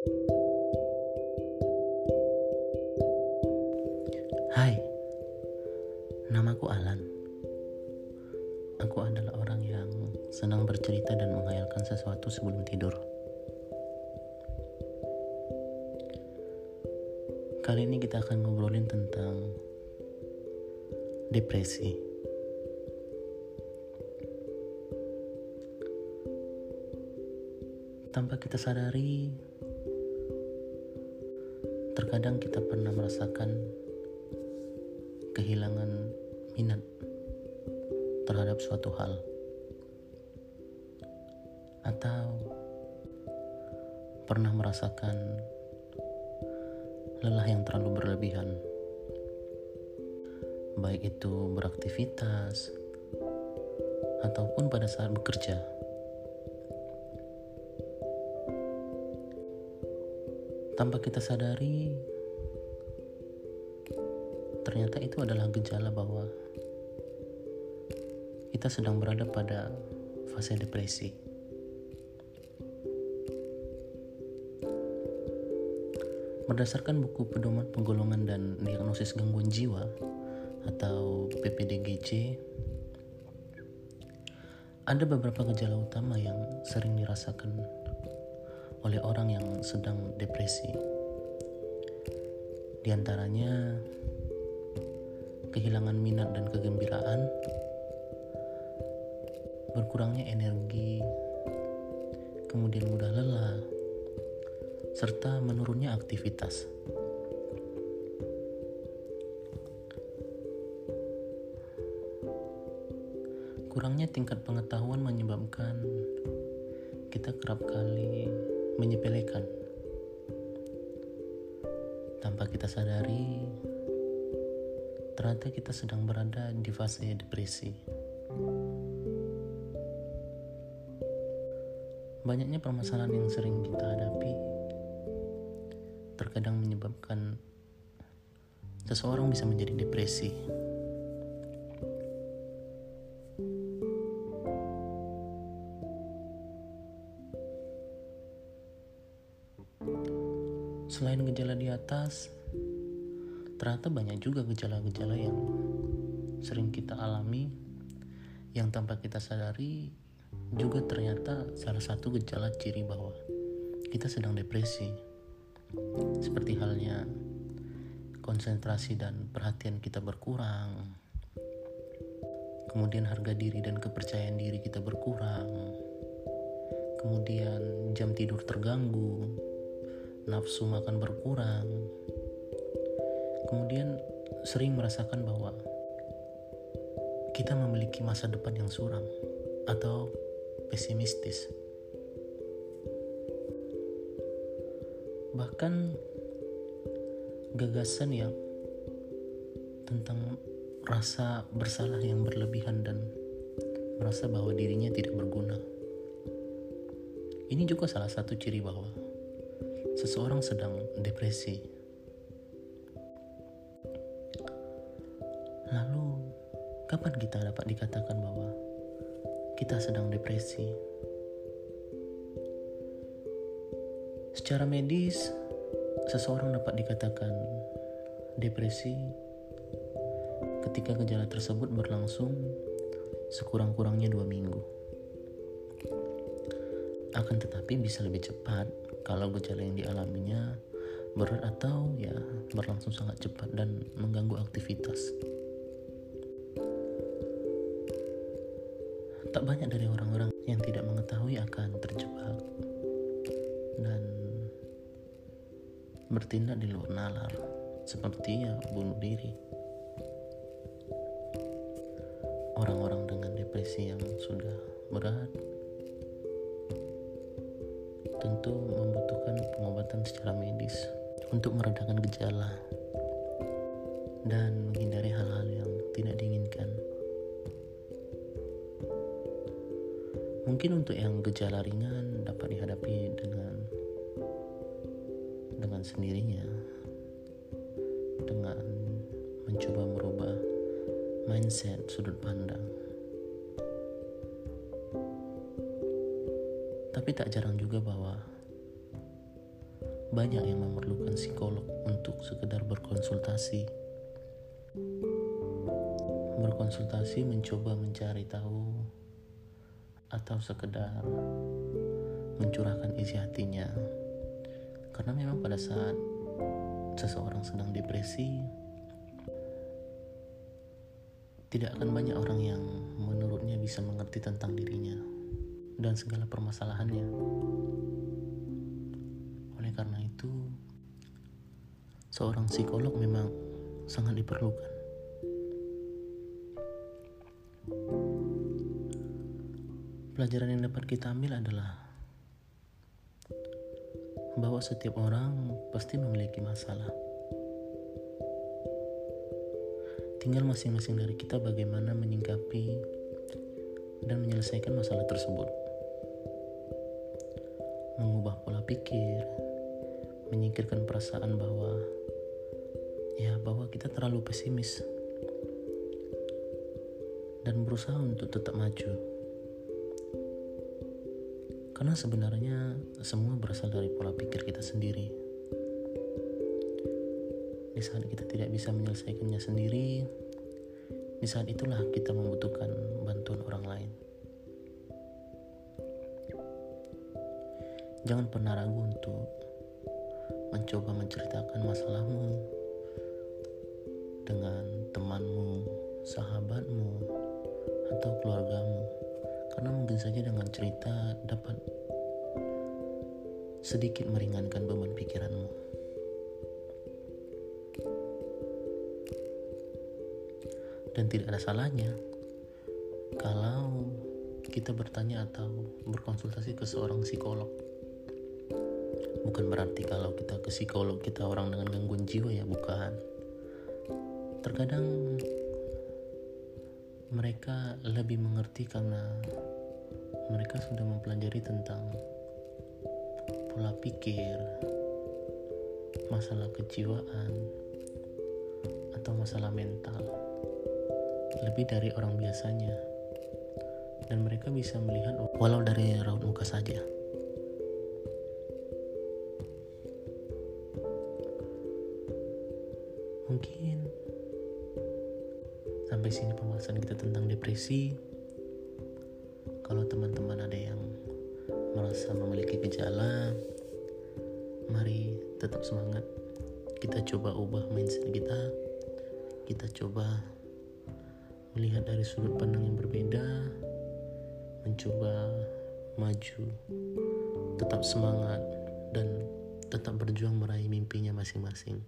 Hai, namaku Alan. Aku adalah orang yang senang bercerita dan menghayalkan sesuatu sebelum tidur. Kali ini kita akan ngobrolin tentang depresi. Tanpa kita sadari, terkadang kita pernah merasakan kehilangan minat terhadap suatu hal. Atau pernah merasakan lelah yang terlalu berlebihan. Baik itu beraktivitas ataupun pada saat bekerja tanpa kita sadari ternyata itu adalah gejala bahwa kita sedang berada pada fase depresi. Berdasarkan buku pedoman penggolongan dan diagnosis gangguan jiwa atau PPDGJ, ada beberapa gejala utama yang sering dirasakan oleh orang yang sedang depresi. Di antaranya kehilangan minat dan kegembiraan, berkurangnya energi, kemudian mudah lelah, serta menurunnya aktivitas. Kurangnya tingkat pengetahuan menyebabkan kita kerap kali menyepelekan tanpa kita sadari ternyata kita sedang berada di fase depresi. Banyaknya permasalahan yang sering kita hadapi terkadang menyebabkan seseorang bisa menjadi depresi. Atas, ternyata banyak juga gejala-gejala yang sering kita alami yang tanpa kita sadari juga ternyata salah satu gejala ciri bahwa kita sedang depresi. Seperti halnya konsentrasi dan perhatian kita berkurang. Kemudian harga diri dan kepercayaan diri kita berkurang. Kemudian jam tidur terganggu nafsu makan berkurang kemudian sering merasakan bahwa kita memiliki masa depan yang suram atau pesimistis. Bahkan gagasan yang tentang rasa bersalah yang berlebihan dan merasa bahwa dirinya tidak berguna. Ini juga salah satu ciri bahwa seseorang sedang depresi Kapan kita dapat dikatakan bahwa kita sedang depresi? Secara medis, seseorang dapat dikatakan depresi ketika gejala tersebut berlangsung sekurang-kurangnya dua minggu. Akan tetapi bisa lebih cepat kalau gejala yang dialaminya berat atau ya berlangsung sangat cepat dan mengganggu aktivitas. Tak banyak dari orang-orang yang tidak mengetahui akan terjebak dan bertindak di luar nalar, seperti ya bunuh diri. Orang-orang dengan depresi yang sudah berat tentu membutuhkan pengobatan secara medis untuk meredakan gejala dan menghindari hal-hal yang tidak diinginkan. Mungkin untuk yang gejala ringan dapat dihadapi dengan dengan sendirinya dengan mencoba merubah mindset sudut pandang. Tapi tak jarang juga bahwa banyak yang memerlukan psikolog untuk sekedar berkonsultasi. Berkonsultasi mencoba mencari tahu atau sekedar mencurahkan isi hatinya. Karena memang pada saat seseorang sedang depresi, tidak akan banyak orang yang menurutnya bisa mengerti tentang dirinya dan segala permasalahannya. Oleh karena itu, seorang psikolog memang sangat diperlukan. Pelajaran yang dapat kita ambil adalah bahwa setiap orang pasti memiliki masalah. Tinggal masing-masing dari kita bagaimana menyingkapi dan menyelesaikan masalah tersebut mengubah pola pikir, menyingkirkan perasaan bahwa ya bahwa kita terlalu pesimis dan berusaha untuk tetap maju. Karena sebenarnya semua berasal dari pola pikir kita sendiri. Di saat kita tidak bisa menyelesaikannya sendiri, di saat itulah kita membutuhkan bantuan orang lain. Jangan pernah ragu untuk mencoba menceritakan masalahmu dengan temanmu, sahabatmu, atau keluargamu. Karena mungkin saja dengan cerita dapat sedikit meringankan beban pikiranmu. Dan tidak ada salahnya kalau kita bertanya atau berkonsultasi ke seorang psikolog bukan berarti kalau kita ke psikolog kita orang dengan gangguan jiwa ya bukan. Terkadang mereka lebih mengerti karena mereka sudah mempelajari tentang pola pikir masalah kejiwaan atau masalah mental. Lebih dari orang biasanya. Dan mereka bisa melihat walau dari raut muka saja. Pembahasan kita tentang depresi. Kalau teman-teman ada yang merasa memiliki gejala, mari tetap semangat. Kita coba ubah mindset kita. Kita coba melihat dari sudut pandang yang berbeda, mencoba maju, tetap semangat, dan tetap berjuang meraih mimpinya masing-masing.